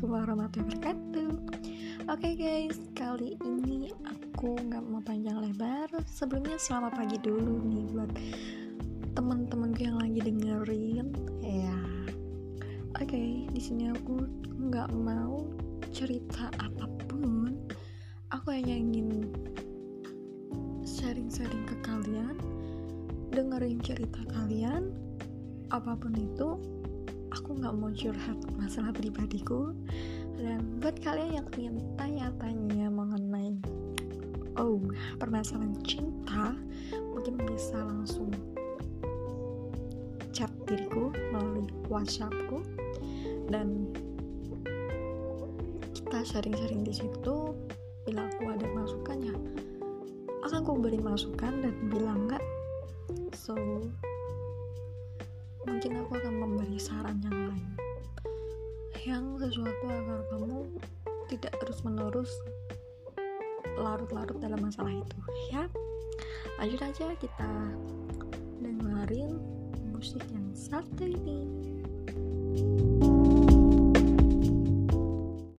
warahmatullahi wabarakatuh. Oke guys, kali ini aku nggak mau panjang lebar. Sebelumnya selamat pagi dulu nih buat teman-temanku yang lagi dengerin. Ya. Oke, di sini aku nggak mau cerita apa pun. Aku hanya ingin sharing-sharing ke kalian Dengerin cerita kalian Apa pun itu aku nggak mau curhat masalah pribadiku. Dan buat kalian yang ingin tanya-tanya mengenai oh permasalahan cinta mungkin bisa langsung chat diriku melalui whatsappku. Dan kita sharing-sharing di situ. Bila aku ada masukan ya akan aku beri masukan dan bilang enggak so mungkin aku akan memberi saran yang lain. Yang sesuatu agar kamu tidak terus menerus larut-larut dalam masalah itu ya. Lanjut aja kita dengerin musik yang satu ini